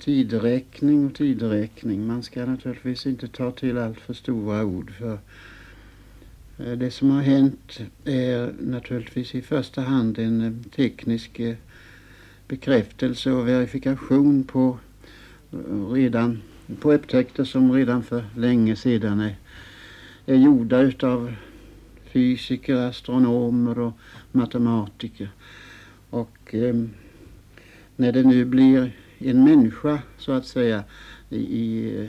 tideräkning och tideräkning. Man ska naturligtvis inte ta till allt för stora ord för eh, det som har hänt är naturligtvis i första hand en eh, teknisk eh, bekräftelse och verifikation på redan på upptäckter som redan för länge sedan är, är gjorda utav fysiker, astronomer och matematiker. Och eh, när det nu blir en människa så att säga i,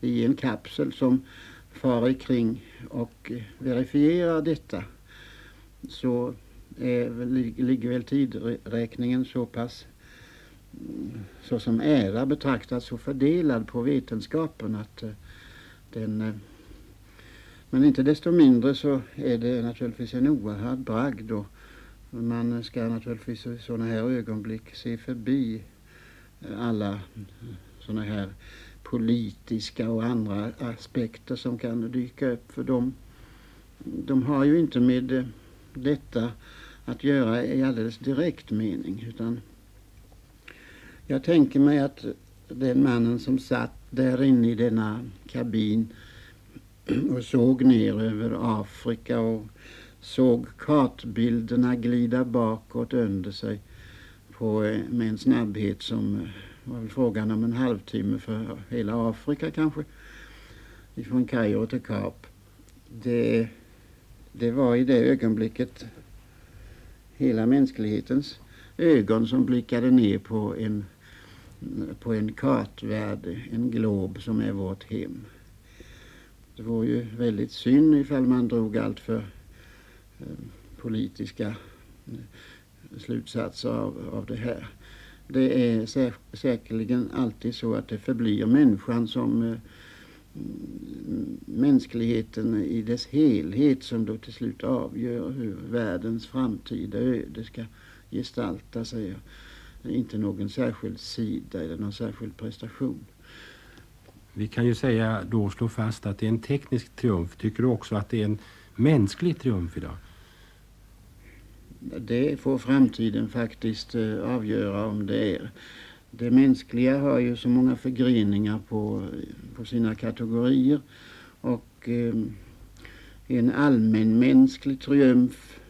i en kapsel som far kring och verifierar detta. Så är, ligger väl tidräkningen så pass mm, så som ära betraktas så fördelad på vetenskapen att eh, den eh, men inte desto mindre så är det naturligtvis en oerhörd bragd och man ska naturligtvis i sådana här ögonblick se förbi alla sådana här politiska och andra aspekter som kan dyka upp för dem. De har ju inte med eh, detta att göra i alldeles direkt mening utan jag tänker mig att den mannen som satt där inne i denna kabin och såg ner över Afrika och såg kartbilderna glida bakåt under sig på, eh, med en snabbhet som eh, var väl frågan om en halvtimme för hela Afrika kanske. Ifrån Kairo till Kap. Det, det var i det ögonblicket hela mänsklighetens ögon som blickade ner på en, på en kartvärld, en glob som är vårt hem. Det var ju väldigt synd ifall man drog allt för eh, politiska eh, slutsatser av, av det här. Det är sä säkerligen alltid så att det förblir människan som eh, mänskligheten i dess helhet som då till slut avgör hur världens framtida öde ska gestalta sig. Inte någon särskild sida eller någon särskild prestation. Vi kan ju säga då slå fast att det är en teknisk triumf. Tycker du också att det är en mänsklig triumf idag? Det får framtiden faktiskt eh, avgöra om det är. Det mänskliga har ju så många förgreningar på, på sina kategorier och eh, en allmänmänsklig triumf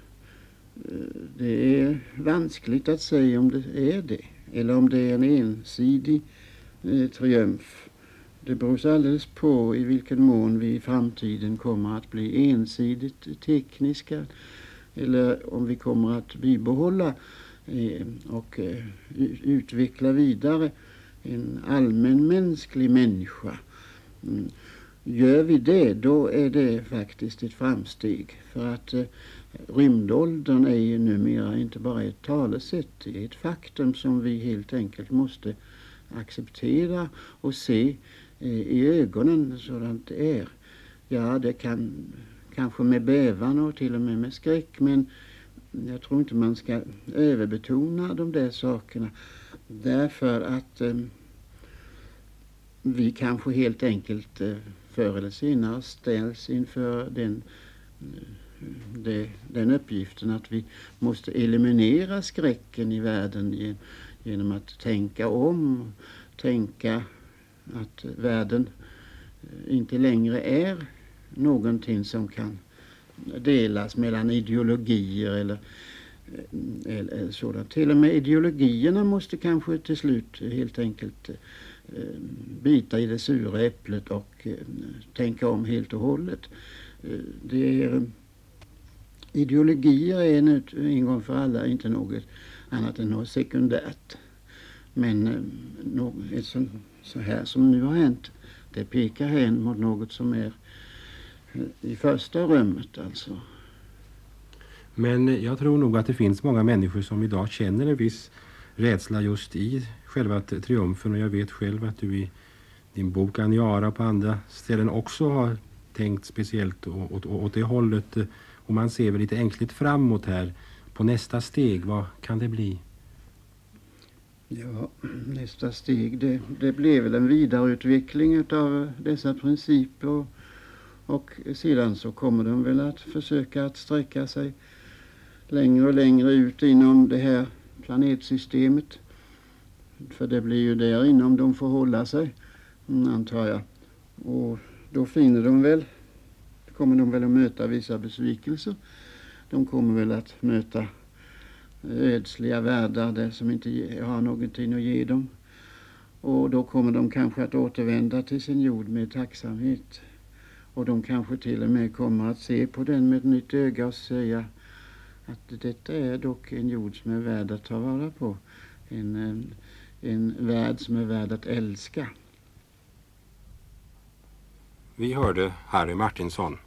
eh, det är vanskligt att säga om det är det eller om det är en ensidig eh, triumf. Det beror alldeles på i vilken mån vi i framtiden kommer att bli ensidigt tekniska eller om vi kommer att bibehålla eh, och eh, utveckla vidare en allmänmänsklig människa. Mm. Gör vi det, då är det faktiskt ett framsteg. För att eh, rymdåldern är ju numera inte bara ett talesätt, det är ett faktum som vi helt enkelt måste acceptera och se eh, i ögonen sådant det är. Ja, det kan kanske med bävan och till och med med skräck men jag tror inte man ska överbetona de där sakerna. Därför att eh, vi kanske helt enkelt eh, förr eller senare ställs inför den, eh, de, den uppgiften att vi måste eliminera skräcken i världen genom att tänka om, tänka att världen eh, inte längre är någonting som kan delas mellan ideologier eller, eh, eller, eller sådant. Till och med ideologierna måste kanske till slut helt enkelt eh, bita i det sura äpplet och eh, tänka om helt och hållet. Det är, ideologier är nu en gång för alla inte något annat än något sekundärt. Men ett så här som nu har hänt, det pekar hän mot något som är i första rummet alltså. Men jag tror nog att det finns många människor som idag känner en viss rädsla just i själva triumfen och jag vet själv att du i din bok Aniara och på andra ställen också har tänkt speciellt åt, åt det hållet och man ser väl lite ängsligt framåt här på nästa steg. Vad kan det bli? Ja, nästa steg det, det blev väl en vidareutveckling av dessa principer och, sedan så kommer de väl att försöka att sträcka sig längre och längre ut inom det här planetsystemet. För det blir ju där inom de får hålla sig, antar jag. Och då finner de väl, kommer de väl att möta vissa besvikelser. De kommer väl att möta eh, ödsliga världar där som inte har någonting att ge dem. Och då kommer de kanske att återvända till sin jord med tacksamhet. Och de kanske till och med kommer att se på den med ett nytt öga och säga att detta är dock en jord som är värd att ta vara på. En, en, en värld som är värd att älska. Vi hörde Harry Martinsson.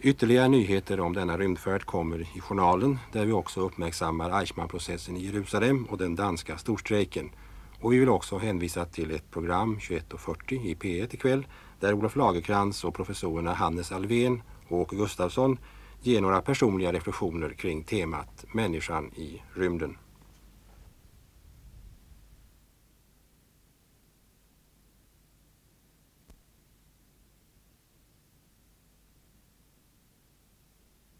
Ytterligare nyheter om denna rymdfärd kommer i journalen där vi också uppmärksammar Eichmann-processen i Jerusalem och den danska storstrejken. Och vi vill också hänvisa till ett program 21.40 i P1 ikväll där Olof Lagerkrans och professorerna Hannes Alvén och Åke Gustafsson ger några personliga reflektioner kring temat Människan i rymden.